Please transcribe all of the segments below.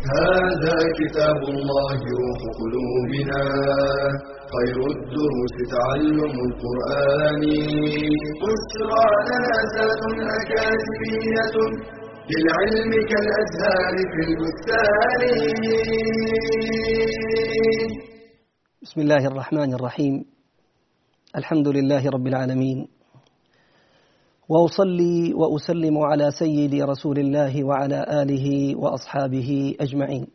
هذا كتاب الله روح قلوبنا خير الدروس تعلم القرآن. بشرى لنا زاد أكاديمية للعلم كالأزهار في البستان. بسم الله الرحمن الرحيم. الحمد لله رب العالمين. وأصلي وأسلم على سيدي رسول الله وعلى آله وأصحابه أجمعين.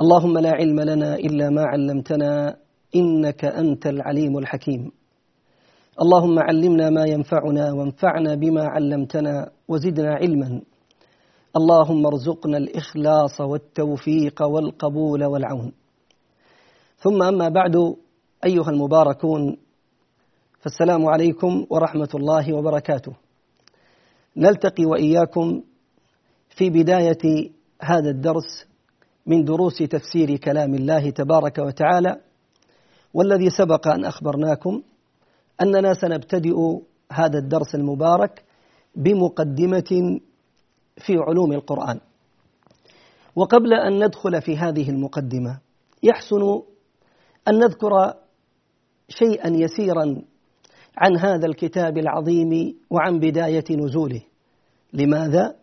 اللهم لا علم لنا إلا ما علمتنا إنك أنت العليم الحكيم. اللهم علمنا ما ينفعنا وانفعنا بما علمتنا وزدنا علما. اللهم ارزقنا الإخلاص والتوفيق والقبول والعون. ثم أما بعد أيها المباركون فالسلام عليكم ورحمة الله وبركاته. نلتقي وإياكم في بداية هذا الدرس من دروس تفسير كلام الله تبارك وتعالى والذي سبق أن أخبرناكم أننا سنبتدئ هذا الدرس المبارك بمقدمة في علوم القرآن. وقبل أن ندخل في هذه المقدمة يحسن أن نذكر شيئا يسيرا عن هذا الكتاب العظيم وعن بداية نزوله. لماذا؟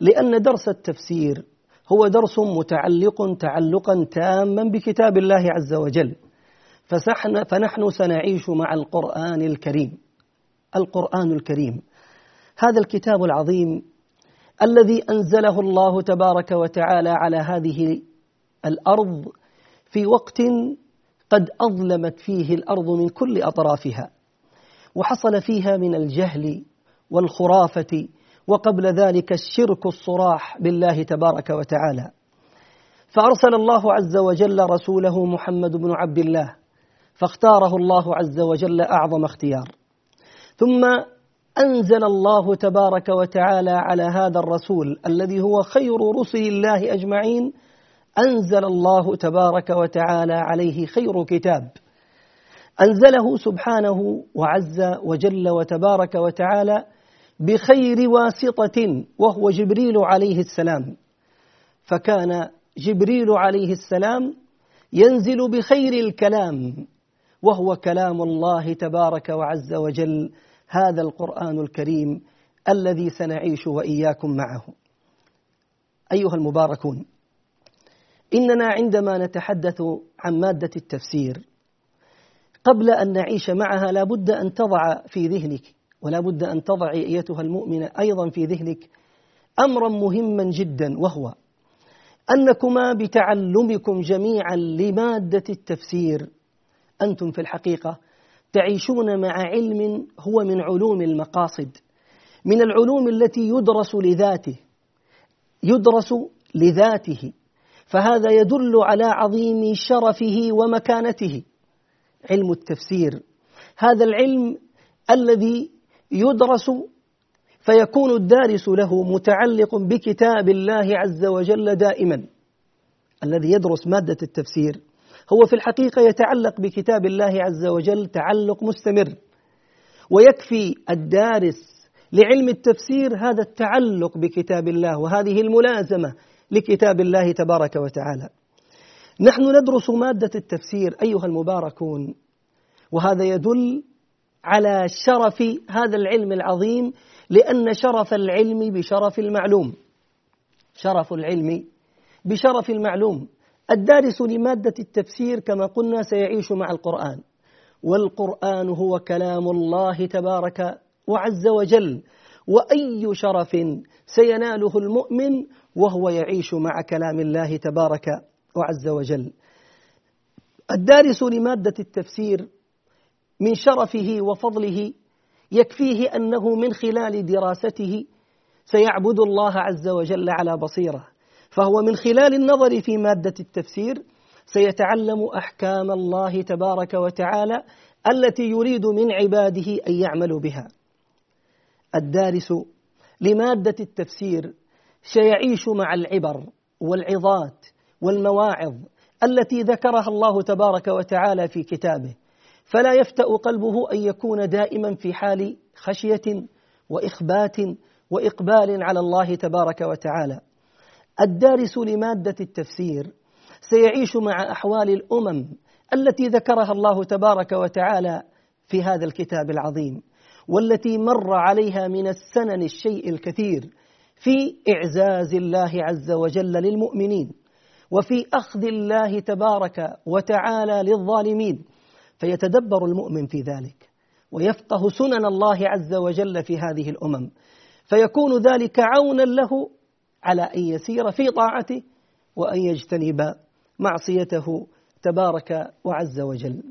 لأن درس التفسير هو درس متعلق تعلقا تاما بكتاب الله عز وجل. فنحن سنعيش مع القرآن الكريم. القرآن الكريم. هذا الكتاب العظيم الذي أنزله الله تبارك وتعالى على هذه الأرض في وقت قد أظلمت فيه الأرض من كل أطرافها وحصل فيها من الجهل والخرافة وقبل ذلك الشرك الصراح بالله تبارك وتعالى. فأرسل الله عز وجل رسوله محمد بن عبد الله فاختاره الله عز وجل أعظم اختيار. ثم أنزل الله تبارك وتعالى على هذا الرسول الذي هو خير رسل الله أجمعين أنزل الله تبارك وتعالى عليه خير كتاب. أنزله سبحانه وعز وجل وتبارك وتعالى بخير واسطة وهو جبريل عليه السلام. فكان جبريل عليه السلام ينزل بخير الكلام وهو كلام الله تبارك وعز وجل هذا القرآن الكريم الذي سنعيش وإياكم معه. أيها المباركون إننا عندما نتحدث عن مادة التفسير قبل أن نعيش معها لا بد أن تضع في ذهنك ولا بد أن تضع أيتها المؤمنة أيضا في ذهنك أمرا مهما جدا وهو أنكما بتعلمكم جميعا لمادة التفسير. أنتم في الحقيقة تعيشون مع علم هو من علوم المقاصد من العلوم التي يدرس لذاته يدرس لذاته فهذا يدل على عظيم شرفه ومكانته. علم التفسير هذا العلم الذي يدرس فيكون الدارس له متعلق بكتاب الله عز وجل دائما الذي يدرس مادة التفسير هو في الحقيقة يتعلق بكتاب الله عز وجل تعلق مستمر ويكفي الدارس لعلم التفسير هذا التعلق بكتاب الله وهذه الملازمة لكتاب الله تبارك وتعالى. نحن ندرس مادة التفسير أيها المباركون وهذا يدل على شرف هذا العلم العظيم لأن شرف العلم بشرف المعلوم. شرف العلم بشرف المعلوم. الدارس لمادة التفسير كما قلنا سيعيش مع القرآن. والقرآن هو كلام الله تبارك وعز وجل وأي شرف سيناله المؤمن وهو يعيش مع كلام الله تبارك وعز وجل. الدارس لماده التفسير من شرفه وفضله يكفيه أنه من خلال دراسته سيعبد الله عز وجل على بصيرة. فهو من خلال النظر في مادة التفسير سيتعلم أحكام الله تبارك وتعالى التي يريد من عباده أن يعملوا بها. الدارس لمادة التفسير سيعيش مع العبر والعظات والمواعظ التي ذكرها الله تبارك وتعالى في كتابه. فلا يفتأ قلبه أن يكون دائما في حال خشية وإخبات وإقبال على الله تبارك وتعالى. الدارس لمادة التفسير سيعيش مع أحوال الأمم التي ذكرها الله تبارك وتعالى في هذا الكتاب العظيم والتي مر عليها من السنن الشيء الكثير في إعزاز الله عز وجل للمؤمنين. وفي أخذ الله تبارك وتعالى للظالمين. فيتدبر المؤمن في ذلك ويفقه سنن الله عز وجل في هذه الأمم. فيكون ذلك عونا له على أن يسير في طاعته وأن يجتنب معصيته تبارك وعز وجل.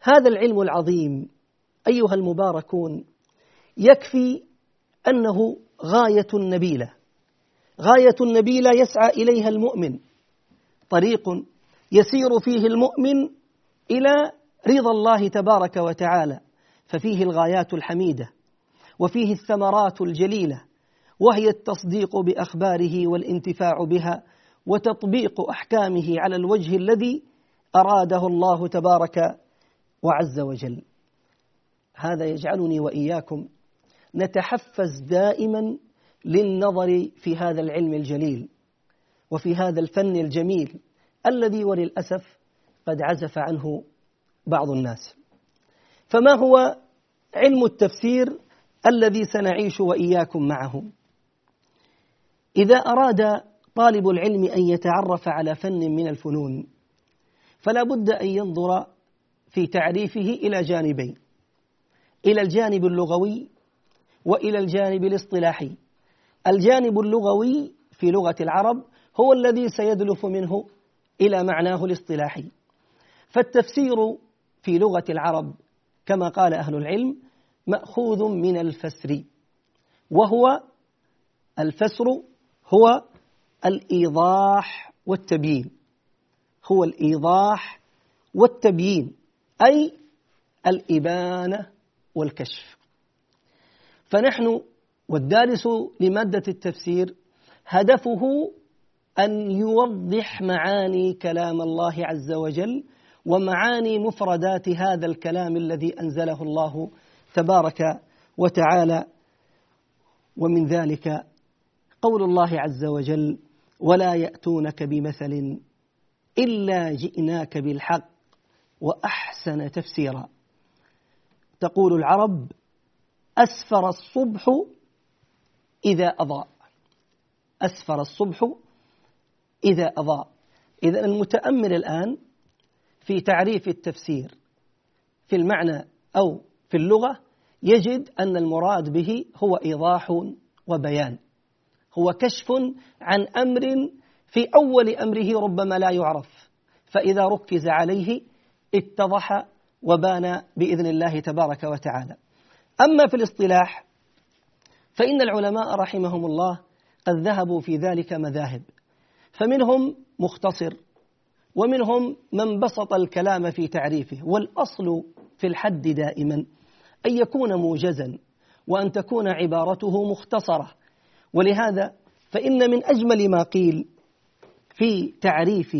هذا العلم العظيم أيها المباركون يكفي أنه غاية نبيلة. غاية نبيلة يسعى إليها المؤمن. طريق يسير فيه المؤمن إلى رضا الله تبارك وتعالى ففيه الغايات الحميدة وفيه الثمرات الجليلة وهي التصديق بأخباره والانتفاع بها وتطبيق أحكامه على الوجه الذي أراده الله تبارك وعز وجل. هذا يجعلني وإياكم نتحفز دائما للنظر في هذا العلم الجليل وفي هذا الفن الجميل الذي وللأسف قد عزف عنه بعض الناس. فما هو علم التفسير الذي سنعيش وإياكم معه؟ إذا أراد طالب العلم أن يتعرف على فن من الفنون فلا بد أن ينظر في تعريفه إلى جانبين إلى الجانب اللغوي وإلى الجانب الاصطلاحي. الجانب اللغوي في لغة العرب هو الذي سيدلف منه إلى معناه الاصطلاحي. فالتفسير في لغة العرب كما قال أهل العلم مأخوذ من الفسر وهو الفسر هو الإيضاح والتبيين. هو الإيضاح والتبيين أي الإبانة والكشف. فنحن والدارس لمادة التفسير هدفه أن يوضح معاني كلام الله عز وجل ومعاني مفردات هذا الكلام الذي أنزله الله تبارك وتعالى. ومن ذلك قول الله عز وجل ولا يأتونك بمثل إلا جئناك بالحق وأحسن تفسيرا تقول العرب أسفر الصبح إذا أضاء. أسفر الصبح إذا أضاء. إذا المتأمل الآن في تعريف التفسير في المعنى أو في اللغة يجد أن المراد به هو إيضاح وبيان. هو كشف عن أمر في أول أمره ربما لا يعرف فإذا ركز عليه اتضح وبان بإذن الله تبارك وتعالى. أما في الاصطلاح فإن العلماء رحمهم الله قد ذهبوا في ذلك مذاهب. فمنهم مختصر ومنهم من بسط الكلام في تعريفه والأصل في الحد دائما أن يكون موجزا وأن تكون عبارته مختصرة. ولهذا فإن من أجمل ما قيل في تعريف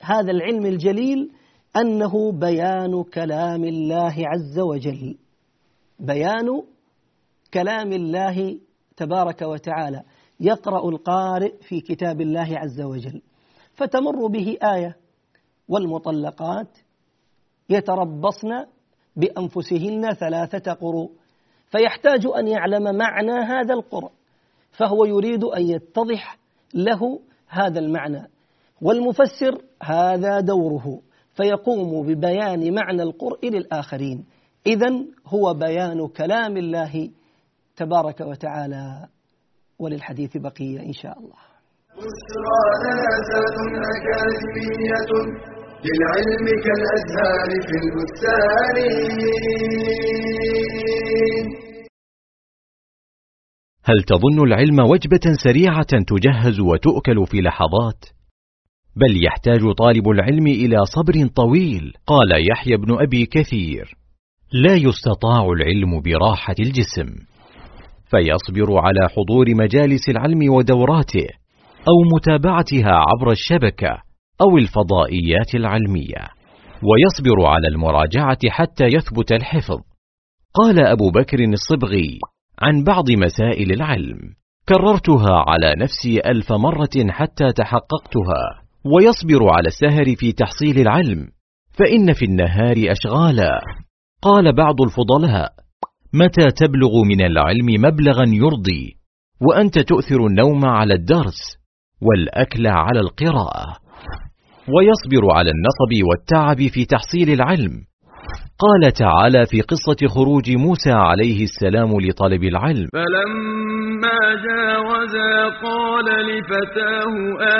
هذا العلم الجليل أنه بيان كلام الله عز وجل. بيان كلام الله تبارك وتعالى يقرأ القارئ في كتاب الله عز وجل. فتمر به آية والمطلقات يتربصن بأنفسهن ثلاثة قروء فيحتاج أن يعلم معنى هذا القرء فهو يريد أن يتضح له هذا المعنى. والمفسر هذا دوره فيقوم ببيان معنى القرء للآخرين. إذا هو بيان كلام الله تبارك وتعالى وللحديث بقية إن شاء الله. بشرى أكاديمية للعلم كالأزهار في البستان. هل تظن العلم وجبة سريعة تجهز وتؤكل في لحظات؟ بل يحتاج طالب العلم إلى صبر طويل قال يحيى بن أبي كثير. لا يستطاع العلم براحة الجسم. فيصبر على حضور مجالس العلم ودوراته أو متابعتها عبر الشبكة أو الفضائيات العلمية. ويصبر على المراجعة حتى يثبت الحفظ. قال أبو بكر الصبغي عن بعض مسائل العلم كررتها على نفسي ألف مرة حتى تحققتها. ويصبر على السهر في تحصيل العلم فإن في النهار أشغالا. قال بعض الفضلاء متى تبلغ من العلم مبلغا يرضي؟ وأنت تؤثر النوم على الدرس والأكل على القراءة ويصبر على النصب والتعب في تحصيل العلم. قال تعالى في قصة خروج موسى عليه السلام لطلب العلم. فلما جاوزا قال لفتاه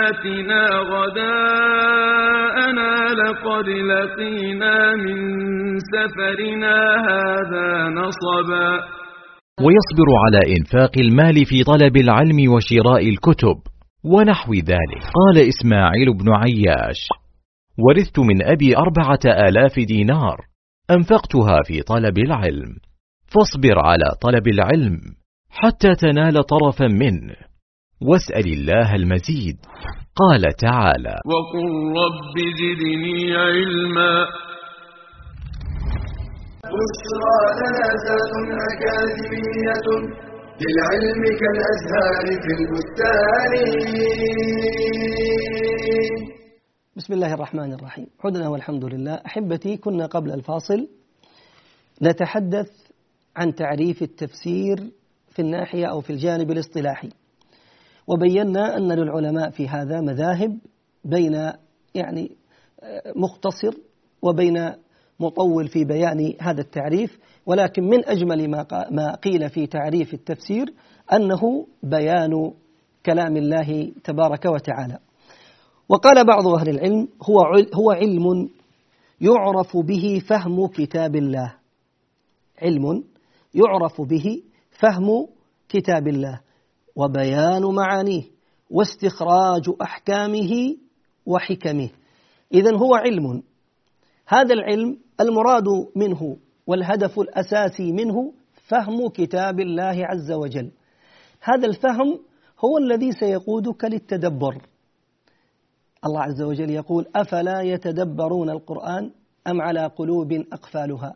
آتنا غداءنا لقد لقينا من سفرنا هذا نصبا. ويصبر على إنفاق المال في طلب العلم وشراء الكتب ونحو ذلك. قال إسماعيل بن عياش ورثت من أبي أربعة آلاف دينار. أنفقتها في طلب العلم. فاصبر على طلب العلم حتى تنال طرفا منه. واسأل الله المزيد. قال تعالى وقل رب زدني علما. بشرى لنا أكاديمية للعلم كالأزهار في البستان. بسم الله الرحمن الرحيم. عدنا والحمد لله. أحبتي كنا قبل الفاصل نتحدث عن تعريف التفسير في الناحية أو في الجانب الاصطلاحي. وبينا أن للعلماء في هذا مذاهب بين يعني مختصر وبين مطول في بيان هذا التعريف. ولكن من أجمل ما قيل في تعريف التفسير أنه بيان كلام الله تبارك وتعالى. وقال بعض أهل العلم هو هو علم يعرف به فهم كتاب الله. علم يعرف به فهم كتاب الله. وبيان معانيه واستخراج أحكامه وحكمه. إذا هو علم. هذا العلم المراد منه والهدف الأساسي منه فهم كتاب الله عز وجل. هذا الفهم هو الذي سيقودك للتدبر. الله عز وجل يقول أفلا يتدبرون القرآن أم على قلوب أقفالها؟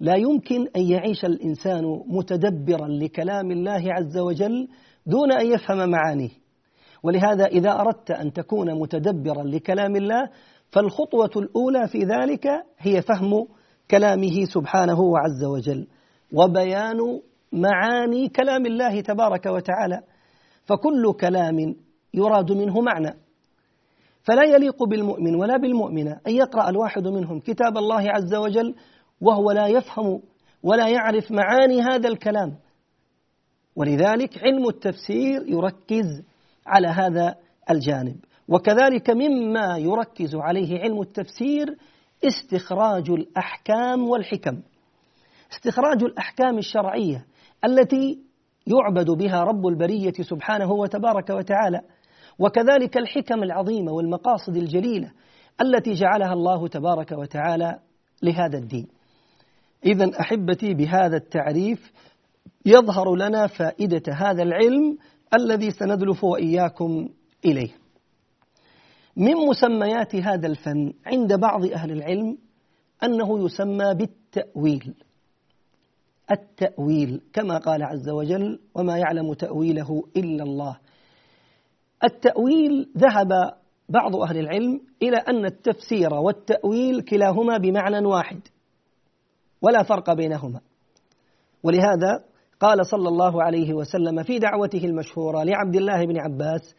لا يمكن أن يعيش الإنسان متدبرا لكلام الله عز وجل دون أن يفهم معانيه. ولهذا إذا أردت أن تكون متدبرا لكلام الله فالخطوة الأولى في ذلك هي فهم كلامه سبحانه وعز وجل وبيان معاني كلام الله تبارك وتعالى. فكل كلام يراد منه معنى. فلا يليق بالمؤمن ولا بالمؤمنة أن يقرأ الواحد منهم كتاب الله عز وجل وهو لا يفهم ولا يعرف معاني هذا الكلام. ولذلك علم التفسير يركز على هذا الجانب. وكذلك مما يركز عليه علم التفسير استخراج الأحكام والحكم. استخراج الأحكام الشرعية التي يعبد بها رب البرية سبحانه وتبارك وتعالى وكذلك الحكم العظيمة والمقاصد الجليلة التي جعلها الله تبارك وتعالى لهذا الدين. إذا أحبتي بهذا التعريف يظهر لنا فائدة هذا العلم الذي سندلف وإياكم إليه. من مسميات هذا الفن عند بعض أهل العلم أنه يسمى بالتأويل. التأويل كما قال عز وجل وما يعلم تأويله إلا الله التأويل ذهب بعض أهل العلم إلى أن التفسير والتأويل كلاهما بمعنى واحد ولا فرق بينهما. ولهذا قال صلى الله عليه وسلم في دعوته المشهورة لعبد الله بن عباس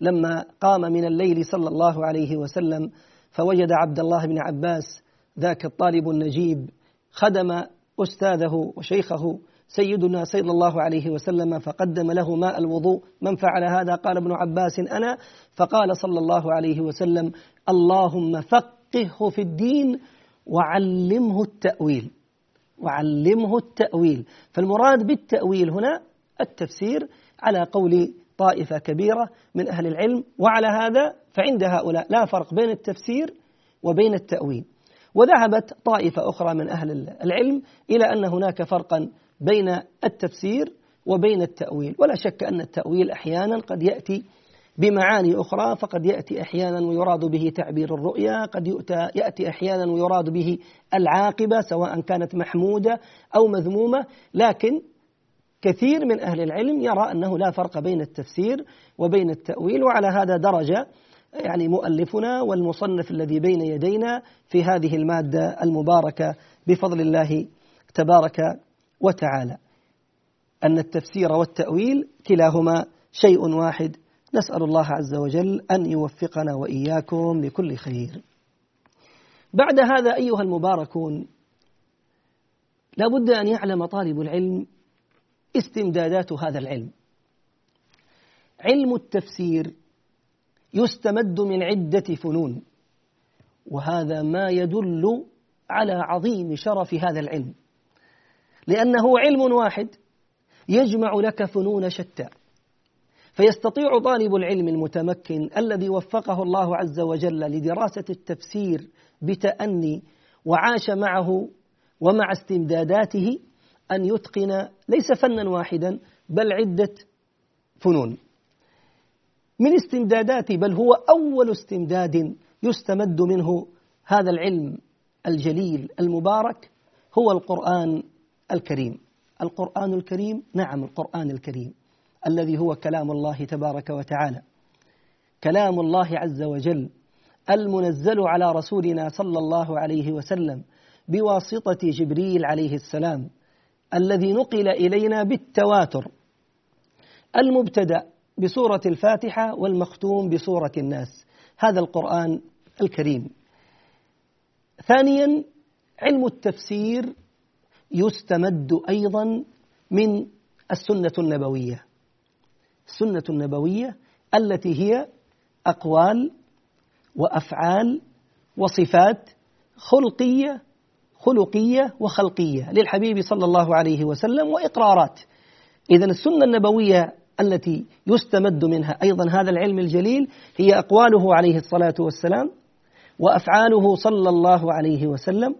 لما قام من الليل صلى الله عليه وسلم فوجد عبد الله بن عباس ذاك الطالب النجيب خدم أستاذه وشيخه سيدنا صلى الله عليه وسلم فقدم له ماء الوضوء. من فعل هذا؟ قال ابن عباس أنا. فقال صلى الله عليه وسلم اللهم فقهه في الدين وعلمه التأويل. وعلمه التأويل. فالمراد بالتأويل هنا التفسير على قول طائفة كبيرة من أهل العلم. وعلى هذا فعند هؤلاء لا فرق بين التفسير وبين التأويل. وذهبت طائفة أخرى من أهل العلم إلى أن هناك فرقا بين التفسير وبين التأويل. ولا شك أن التأويل أحيانا قد يأتي بمعاني أخرى فقد يأتي أحيانا ويراد به تعبير الرؤيا قد يأتي أحيانا ويراد به العاقبة سواء كانت محمودة أو مذمومة. لكن كثير من أهل العلم يرى أنه لا فرق بين التفسير وبين التأويل. وعلى هذا درج يعني مؤلفنا والمصنف الذي بين يدينا في هذه المادة المباركة بفضل الله تبارك وتعالى. أن التفسير والتأويل كلاهما شيء واحد. نسأل الله عز وجل أن يوفقنا وإياكم لكل خير. بعد هذا أيها المباركون لا بد أن يعلم طالب العلم استمدادات هذا العلم. علم التفسير يستمد من عدة فنون وهذا ما يدل على عظيم شرف هذا العلم. لأنه علم واحد يجمع لك فنون شتى. فيستطيع طالب العلم المتمكن الذي وفقه الله عز وجل لدراسة التفسير بتأني وعاش معه ومع استمداداته أن يتقن ليس فنا واحدا بل عدة فنون. من استمدادات بل هو أول استمداد يستمد منه هذا العلم الجليل المبارك هو القرآن الكريم. القرآن الكريم نعم القرآن الكريم الذي هو كلام الله تبارك وتعالى. كلام الله عز وجل المنزل على رسولنا صلى الله عليه وسلم بواسطة جبريل عليه السلام الذي نقل إلينا بالتواتر. المبتدأ بسورة الفاتحة والمختوم بسورة الناس. هذا القرآن الكريم. ثانيا علم التفسير يستمد أيضا من السنة النبوية. السنة النبوية التي هي أقوال وأفعال وصفات خلقية خلقية وخلقية للحبيب صلى الله عليه وسلم وإقرارات. إذا السنة النبوية التي يستمد منها أيضا هذا العلم الجليل هي أقواله عليه الصلاة والسلام وأفعاله صلى الله عليه وسلم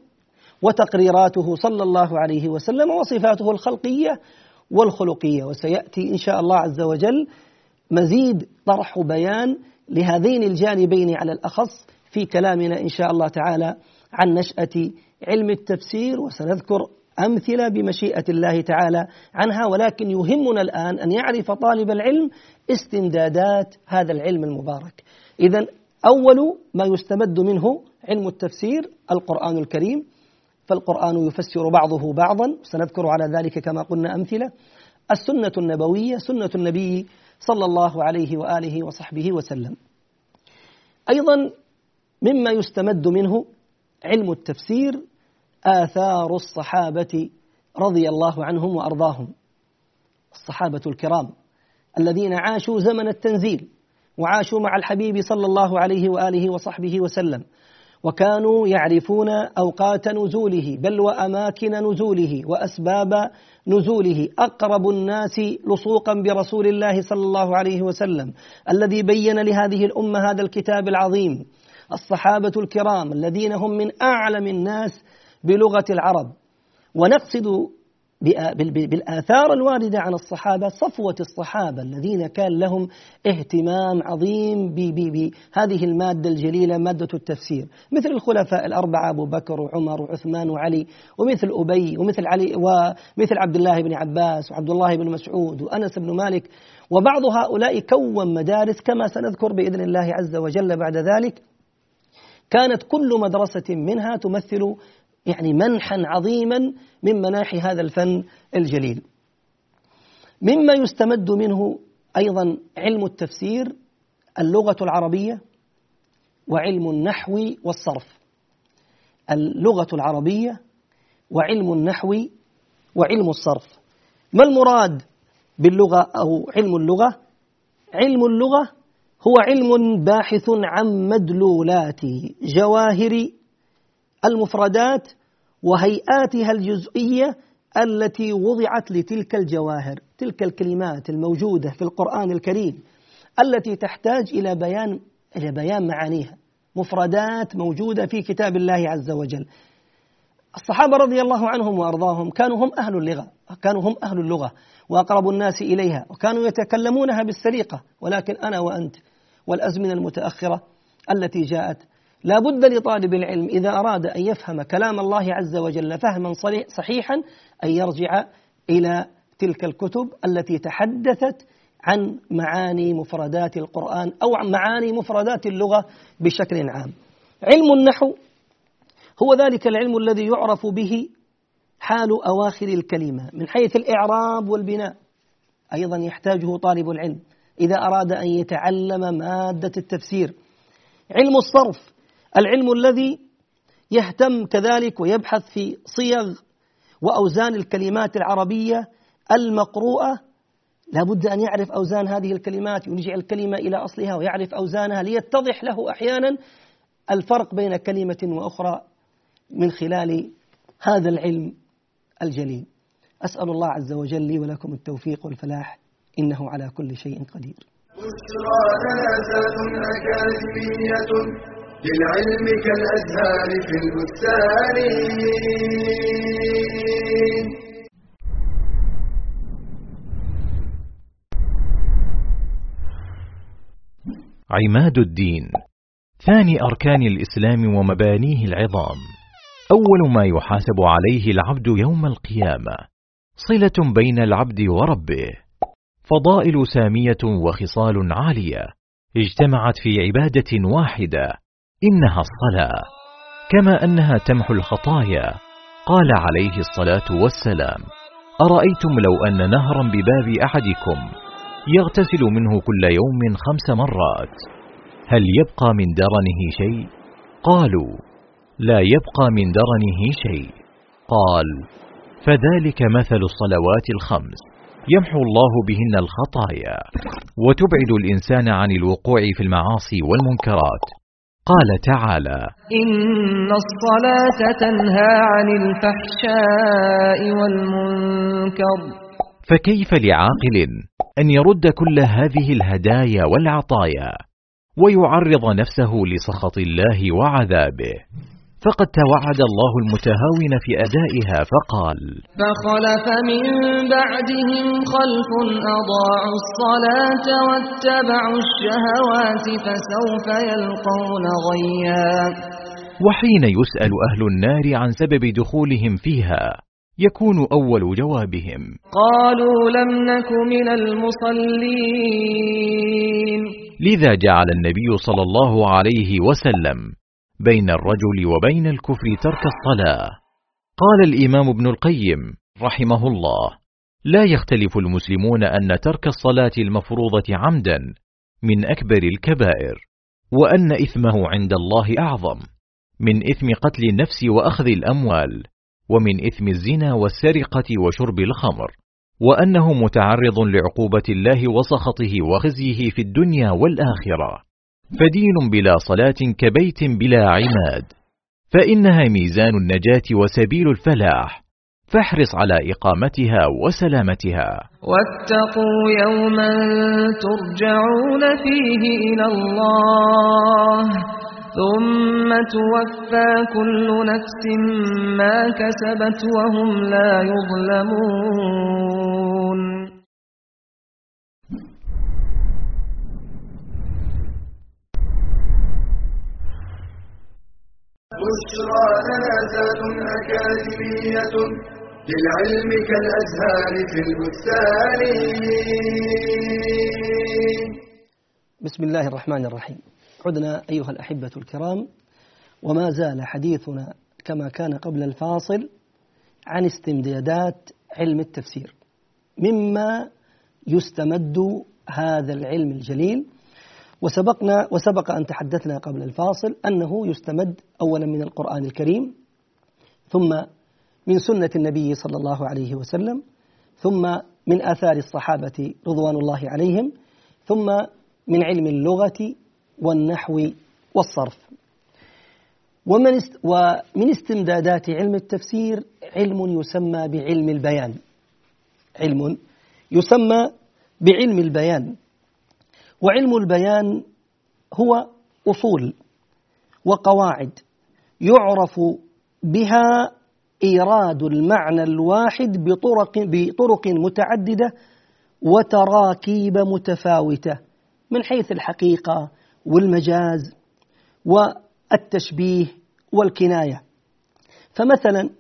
وتقريراته صلى الله عليه وسلم وصفاته الخلقية والخلقية. وسيأتي إن شاء الله عز وجل مزيد طرح بيان لهذين الجانبين على الأخص في كلامنا إن شاء الله تعالى عن نشأة علم التفسير. وسنذكر أمثلة بمشيئة الله تعالى عنها ولكن يهمنا الآن أن يعرف طالب العلم استمدادات هذا العلم المبارك. إذا أول ما يستمد منه علم التفسير القرآن الكريم. فالقرآن يفسر بعضه بعضا. سنذكر على ذلك كما قلنا أمثلة. السنة النبوية سنة النبي صلى الله عليه وآله وصحبه وسلم. أيضا مما يستمد منه علم التفسير آثار الصحابة رضي الله عنهم وأرضاهم. الصحابة الكرام الذين عاشوا زمن التنزيل وعاشوا مع الحبيب صلى الله عليه وآله وصحبه وسلم. وكانوا يعرفون أوقات نزوله بل وأماكن نزوله وأسباب نزوله. أقرب الناس لصوقا برسول الله صلى الله عليه وسلم الذي بين لهذه الأمة هذا الكتاب العظيم. الصحابة الكرام الذين هم من أعلم الناس بلغة العرب. ونقصد بالآثار الواردة عن الصحابة صفوة الصحابة الذين كان لهم اهتمام عظيم بهذه المادة الجليلة مادة التفسير. مثل الخلفاء الأربعة أبو بكر وعمر وعثمان وعلي ومثل أبي ومثل علي ومثل عبد الله بن عباس وعبد الله بن مسعود وأنس بن مالك. وبعض هؤلاء كون مدارس كما سنذكر بإذن الله عز وجل بعد ذلك. كانت كل مدرسة منها تمثل يعني منحا عظيما من مناحي هذا الفن الجليل. مما يستمد منه أيضا علم التفسير اللغة العربية وعلم النحو والصرف. اللغة العربية وعلم النحو وعلم الصرف. ما المراد باللغة أو علم اللغة؟ علم اللغة هو علم باحث عن مدلولات جواهر المفردات وهيئاتها الجزئية التي وضعت لتلك الجواهر تلك الكلمات الموجودة في القرآن الكريم التي تحتاج إلى بيان إلى بيان معانيها. مفردات موجودة في كتاب الله عز وجل. الصحابة رضي الله عنهم وأرضاهم كانوا هم أهل اللغة كانوا هم أهل اللغة وأقرب الناس إليها وكانوا يتكلمونها بالسليقة ولكن أنا وأنت والأزمنة المتأخرة التي جاءت لا بد لطالب العلم إذا أراد أن يفهم كلام الله عز وجل فهما صحيحا أن يرجع إلى تلك الكتب التي تحدثت عن معاني مفردات القرآن أو عن معاني مفردات اللغة بشكل عام. علم النحو هو ذلك العلم الذي يعرف به حال أواخر الكلمة من حيث الإعراب والبناء. أيضا يحتاجه طالب العلم إذا أراد أن يتعلم مادة التفسير. علم الصرف العلم الذي يهتم كذلك ويبحث في صيغ وأوزان الكلمات العربية المقروءة لا بد أن يعرف أوزان هذه الكلمات يرجع الكلمة إلى أصلها ويعرف أوزانها ليتضح له أحيانا الفرق بين كلمة وأخرى من خلال هذا العلم الجليل. أسأل الله عز وجل لي ولكم التوفيق والفلاح إنه على كل شيء قدير. للعلم كالأزهار في البستان. عماد الدين ثاني أركان الإسلام ومبانيه العظام. أول ما يحاسب عليه العبد يوم القيامة صلة بين العبد وربه. فضائل سامية وخصال عالية اجتمعت في عبادة واحدة إنها الصلاة كما أنها تمحو الخطايا. قال عليه الصلاة والسلام أرأيتم لو أن نهرا بباب أحدكم يغتسل منه كل يوم خمس مرات هل يبقى من درنه شيء؟ قالوا لا يبقى من درنه شيء. قال فذلك مثل الصلوات الخمس يمحو الله بهن الخطايا وتبعد الإنسان عن الوقوع في المعاصي والمنكرات. قال تعالى إن الصلاة تنهى عن الفحشاء والمنكر. فكيف لعاقل أن يرد كل هذه الهدايا والعطايا ويعرض نفسه لسخط الله وعذابه؟ فقد توعد الله المتهاون في أدائها فقال فخلف من بعدهم خلف أضاعوا الصلاة واتبعوا الشهوات فسوف يلقون غيا. وحين يسأل أهل النار عن سبب دخولهم فيها يكون أول جوابهم قالوا لم نك من المصلين. لذا جعل النبي صلى الله عليه وسلم بين الرجل وبين الكفر ترك الصلاة. قال الإمام ابن القيم رحمه الله لا يختلف المسلمون أن ترك الصلاة المفروضة عمدا من أكبر الكبائر وأن إثمه عند الله أعظم من إثم قتل النفس وأخذ الأموال ومن إثم الزنا والسرقة وشرب الخمر وأنه متعرض لعقوبة الله وسخطه وخزيه في الدنيا والآخرة. فدين بلا صلاة كبيت بلا عماد. فإنها ميزان النجاة وسبيل الفلاح. فاحرص على إقامتها وسلامتها. واتقوا يوما ترجعون فيه إلى الله. ثم توفى كل نفس ما كسبت وهم لا يظلمون. بشرى جنازات أكاديمية للعلم كالأزهار في البستان. بسم الله الرحمن الرحيم. عدنا أيها الأحبة الكرام وما زال حديثنا كما كان قبل الفاصل عن استمدادات علم التفسير مما يستمد هذا العلم الجليل وسبقنا وسبق أن تحدثنا قبل الفاصل أنه يستمد أولا من القرآن الكريم ثم من سنة النبي صلى الله عليه وسلم ثم من آثار الصحابة رضوان الله عليهم ثم من علم اللغة والنحو والصرف. ومن ومن استمدادات علم التفسير علم يسمى بعلم البيان. علم يسمى بعلم البيان. وعلم البيان هو أصول وقواعد يعرف بها إيراد المعنى الواحد بطرق بطرق متعددة وتراكيب متفاوتة من حيث الحقيقة والمجاز والتشبيه والكناية. فمثلا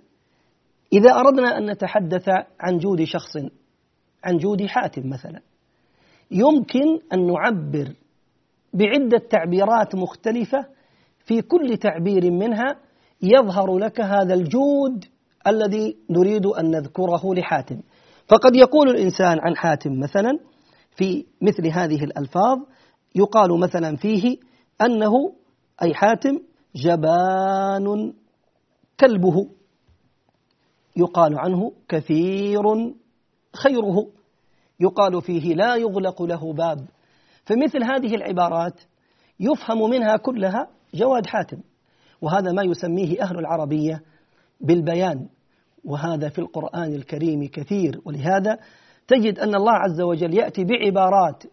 إذا أردنا أن نتحدث عن جود شخص عن جود حاتم مثلا يمكن أن نعبر بعدة تعبيرات مختلفة في كل تعبير منها يظهر لك هذا الجود الذي نريد أن نذكره لحاتم. فقد يقول الإنسان عن حاتم مثلا في مثل هذه الألفاظ يقال مثلا فيه أنه أي حاتم جبان كلبه. يقال عنه كثير خيره. يقال فيه لا يغلق له باب. فمثل هذه العبارات يفهم منها كلها جواد حاتم وهذا ما يسميه أهل العربية بالبيان. وهذا في القرآن الكريم كثير ولهذا تجد أن الله عز وجل يأتي بعبارات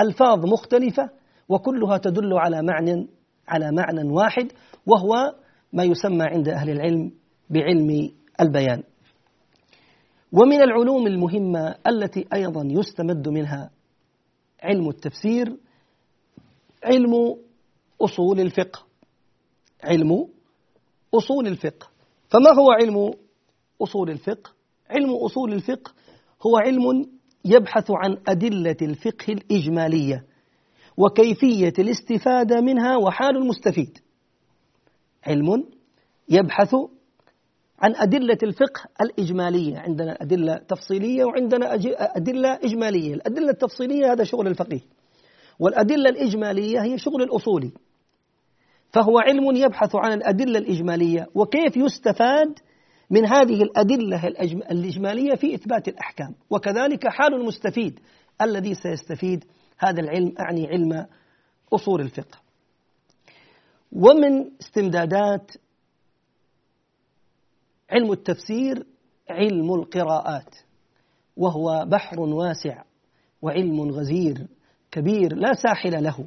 ألفاظ مختلفة وكلها تدل على معنى على معنى واحد وهو ما يسمى عند أهل العلم بعلم البيان. ومن العلوم المهمة التي أيضا يستمد منها علم التفسير علم أصول الفقه. علم أصول الفقه. فما هو علم أصول الفقه؟ علم أصول الفقه هو علم يبحث عن أدلة الفقه الإجمالية وكيفية الاستفادة منها وحال المستفيد. علم يبحث عن أدلة الفقه الإجمالية عندنا أدلة تفصيلية وعندنا أدلة إجمالية. الأدلة التفصيلية هذا شغل الفقيه والأدلة الإجمالية هي شغل الأصولي. فهو علم يبحث عن الأدلة الإجمالية وكيف يستفاد من هذه الأدلة الإجمالية في إثبات الأحكام. وكذلك حال المستفيد الذي سيستفيد هذا العلم أعني علم أصول الفقه. ومن استمدادات علم التفسير علم القراءات وهو بحر واسع وعلم غزير كبير لا ساحل له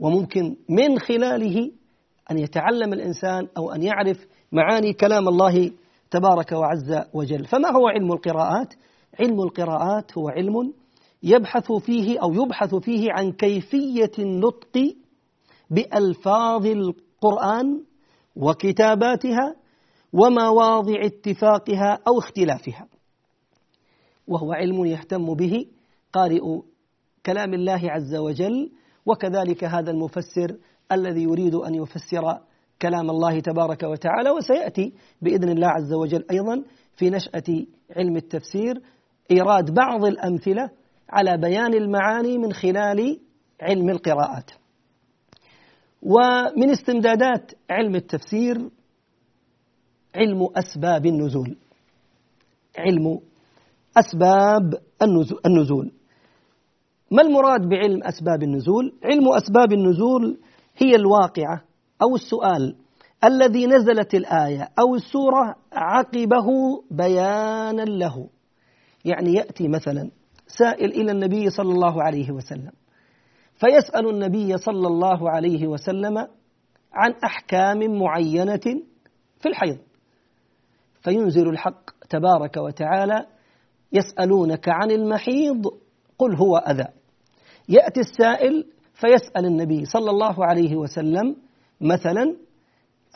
وممكن من خلاله أن يتعلم الإنسان أو أن يعرف معاني كلام الله تبارك وعز وجل فما هو علم القراءات؟ علم القراءات هو علم يبحث فيه أو يبحث فيه عن كيفية النطق بألفاظ القرآن وكتاباتها ومواضع اتفاقها أو اختلافها. وهو علم يهتم به قارئ كلام الله عز وجل وكذلك هذا المفسر الذي يريد أن يفسر كلام الله تبارك وتعالى وسيأتي بإذن الله عز وجل أيضا في نشأة علم التفسير إيراد بعض الأمثلة على بيان المعاني من خلال علم القراءات. ومن استمدادات علم التفسير علم أسباب النزول. علم أسباب النزول. ما المراد بعلم أسباب النزول؟ علم أسباب النزول هي الواقعة أو السؤال الذي نزلت الآية أو السورة عقبه بيانا له. يعني يأتي مثلا سائل إلى النبي صلى الله عليه وسلم فيسأل النبي صلى الله عليه وسلم عن أحكام معينة في الحيض. فينزل الحق تبارك وتعالى يسألونك عن المحيض قل هو أذى. يأتي السائل فيسأل النبي صلى الله عليه وسلم مثلا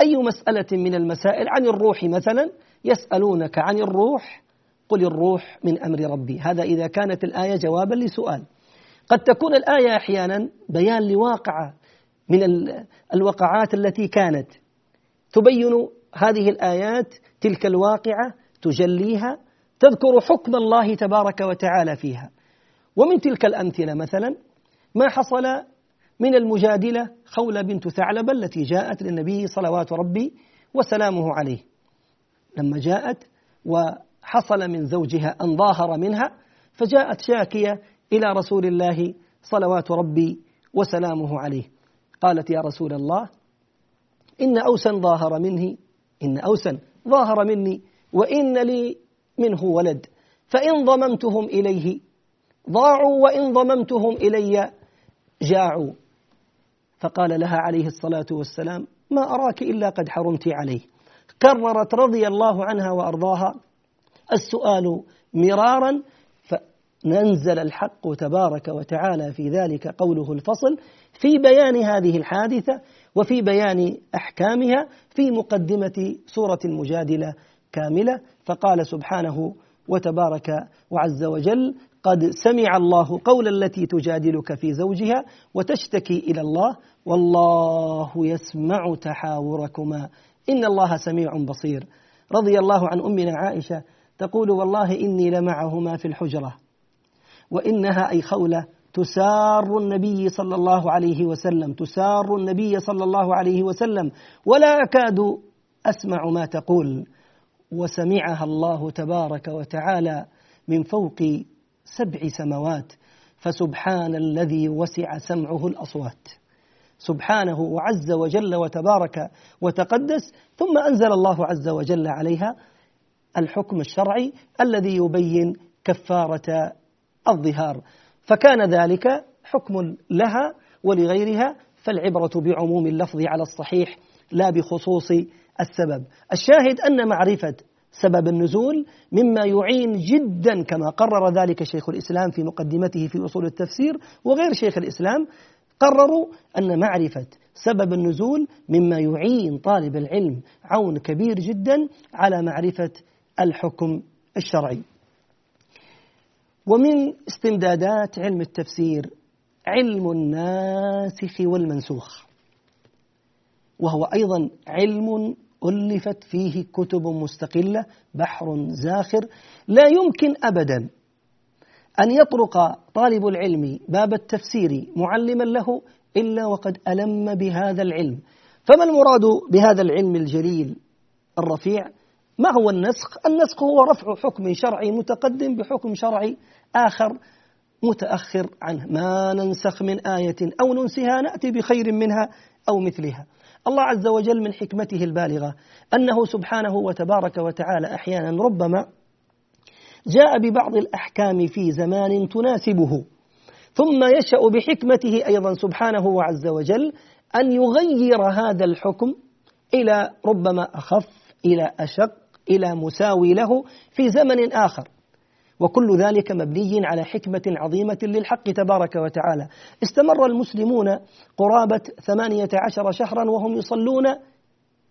أي مسألة من المسائل عن الروح مثلا؟ يسألونك عن الروح قل الروح من أمر ربي. هذا إذا كانت الآية جوابا لسؤال. قد تكون الآية أحيانا بيان لواقعة من الوقعات التي كانت. تبين هذه الآيات تلك الواقعة تجليها تذكر حكم الله تبارك وتعالى فيها. ومن تلك الأمثلة مثلا ما حصل من المجادلة خولة بنت ثعلبة التي جاءت للنبي صلوات ربي وسلامه عليه. لما جاءت وحصل من زوجها أن ظاهر منها فجاءت شاكية إلى رسول الله صلوات ربي وسلامه عليه. قالت يا رسول الله إن أوسا ظاهر منه إن أوسا ظاهر مني وإن لي منه ولد. فإن ضممتهم إليه ضاعوا وإن ضممتهم إلي جاعوا. فقال لها عليه الصلاة والسلام ما أراك إلا قد حرمت عليه. كررت رضي الله عنها وأرضاها. السؤال مرارا فننزل الحق تبارك وتعالى في ذلك قوله الفصل في بيان هذه الحادثة وفي بيان أحكامها في مقدمة سورة المجادلة كاملة فقال سبحانه وتبارك وعز وجل قد سمع الله قول التي تجادلك في زوجها وتشتكي إلى الله والله يسمع تحاوركما. إن الله سميع بصير. رضي الله عن أمنا عائشة تقول والله إني لمعهما في الحجرة وإنها أي خولة تسار النبي صلى الله عليه وسلم تسار النبي صلى الله عليه وسلم. ولا أكاد أسمع ما تقول. وسمعها الله تبارك وتعالى من فوق سبع سماوات. فسبحان الذي وسع سمعه الأصوات. سبحانه وعز وجل وتبارك وتقدس. ثم أنزل الله عز وجل عليها الحكم الشرعي الذي يبين كفارة الظهار. فكان ذلك حكم لها ولغيرها فالعبرة بعموم اللفظ على الصحيح لا بخصوص السبب. الشاهد أن معرفة سبب النزول مما يعين جدا كما قرر ذلك شيخ الإسلام في مقدمته في أصول التفسير وغير شيخ الإسلام قرروا أن معرفة سبب النزول مما يعين طالب العلم عون كبير جدا على معرفة الحكم الشرعي. ومن استمدادات علم التفسير علم الناسخ والمنسوخ وهو أيضا علم ألفت فيه كتب مستقلة بحر زاخر لا يمكن أبدا أن يطرق طالب العلم باب التفسير معلما له إلا وقد ألم بهذا العلم. فما المراد بهذا العلم الجليل الرفيع؟ ما هو النسخ؟ النسخ هو رفع حكم شرعي متقدم بحكم شرعي آخر متأخر عنه ما ننسخ من آية أو ننسها نأتي بخير منها أو مثلها الله عز وجل من حكمته البالغة أنه سبحانه وتبارك وتعالى أحيانا ربما جاء ببعض الأحكام في زمان تناسبه ثم يشأ بحكمته أيضا سبحانه وعز وجل أن يغير هذا الحكم إلى ربما أخف إلى أشق إلى مساوي له في زمن آخر. وكل ذلك مبني على حكمة عظيمة للحق تبارك وتعالى. استمر المسلمون قرابة ثمانية عشر شهرا وهم يصلون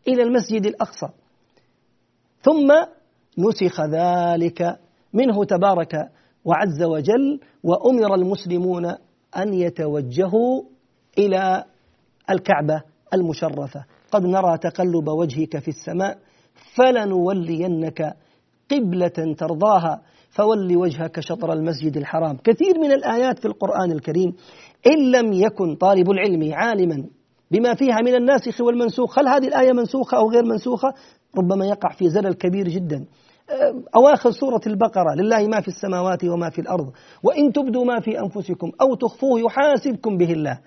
إلى المسجد الأقصى. ثم نسخ ذلك منه تبارك وعز وجل وأمر المسلمون أن يتوجهوا إلى الكعبة المشرفة. قد نرى تقلب وجهك في السماء فلنولينك قبلة ترضاها فول وجهك شطر المسجد الحرام. كثير من الآيات في القرآن الكريم إن لم يكن طالب العلم عالما بما فيها من الناسخ والمنسوخ هل هذه الآية منسوخة أو غير منسوخة؟ ربما يقع في زلل كبير جدا. أواخر سورة البقرة لله ما في السماوات وما في الأرض وإن تبدوا ما في أنفسكم أو تخفوه يحاسبكم به الله.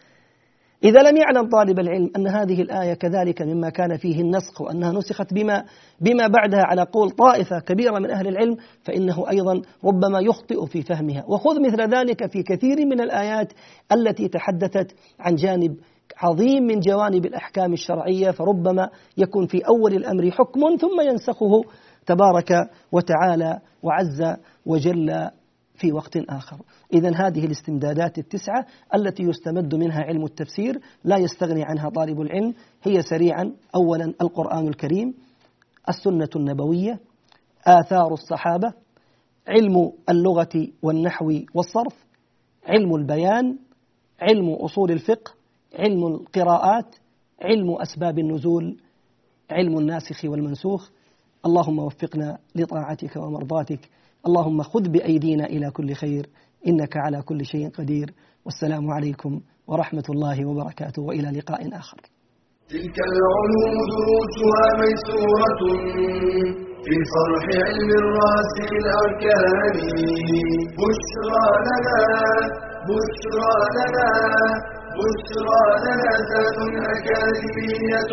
إذا لم يعلم طالب العلم أن هذه الآية كذلك مما كان فيه النسخ وأنها نسخت بما بما بعدها على قول طائفة كبيرة من أهل العلم فإنه أيضا ربما يخطئ في فهمها. وخذ مثل ذلك في كثير من الآيات التي تحدثت عن جانب عظيم من جوانب الأحكام الشرعية فربما يكون في أول الأمر حكم ثم ينسخه تبارك وتعالى وعز وجل في وقت آخر. إذا هذه الاستمدادات التسعة التي يستمد منها علم التفسير لا يستغني عنها طالب العلم هي سريعا أولا القرآن الكريم السنة النبوية آثار الصحابة علم اللغة والنحو والصرف علم البيان علم أصول الفقه علم القراءات علم أسباب النزول علم الناسخ والمنسوخ. اللهم وفقنا لطاعتك ومرضاتك. اللهم خذ بأيدينا إلى كل خير إنك على كل شيء قدير. والسلام عليكم ورحمة الله وبركاته وإلى لقاء آخر. تلك العلوم دروسها ميسورة في فرح علم الرأس الأركان. بشرى لنا بشرى لنا بشرى لنا ذات أكاديمية.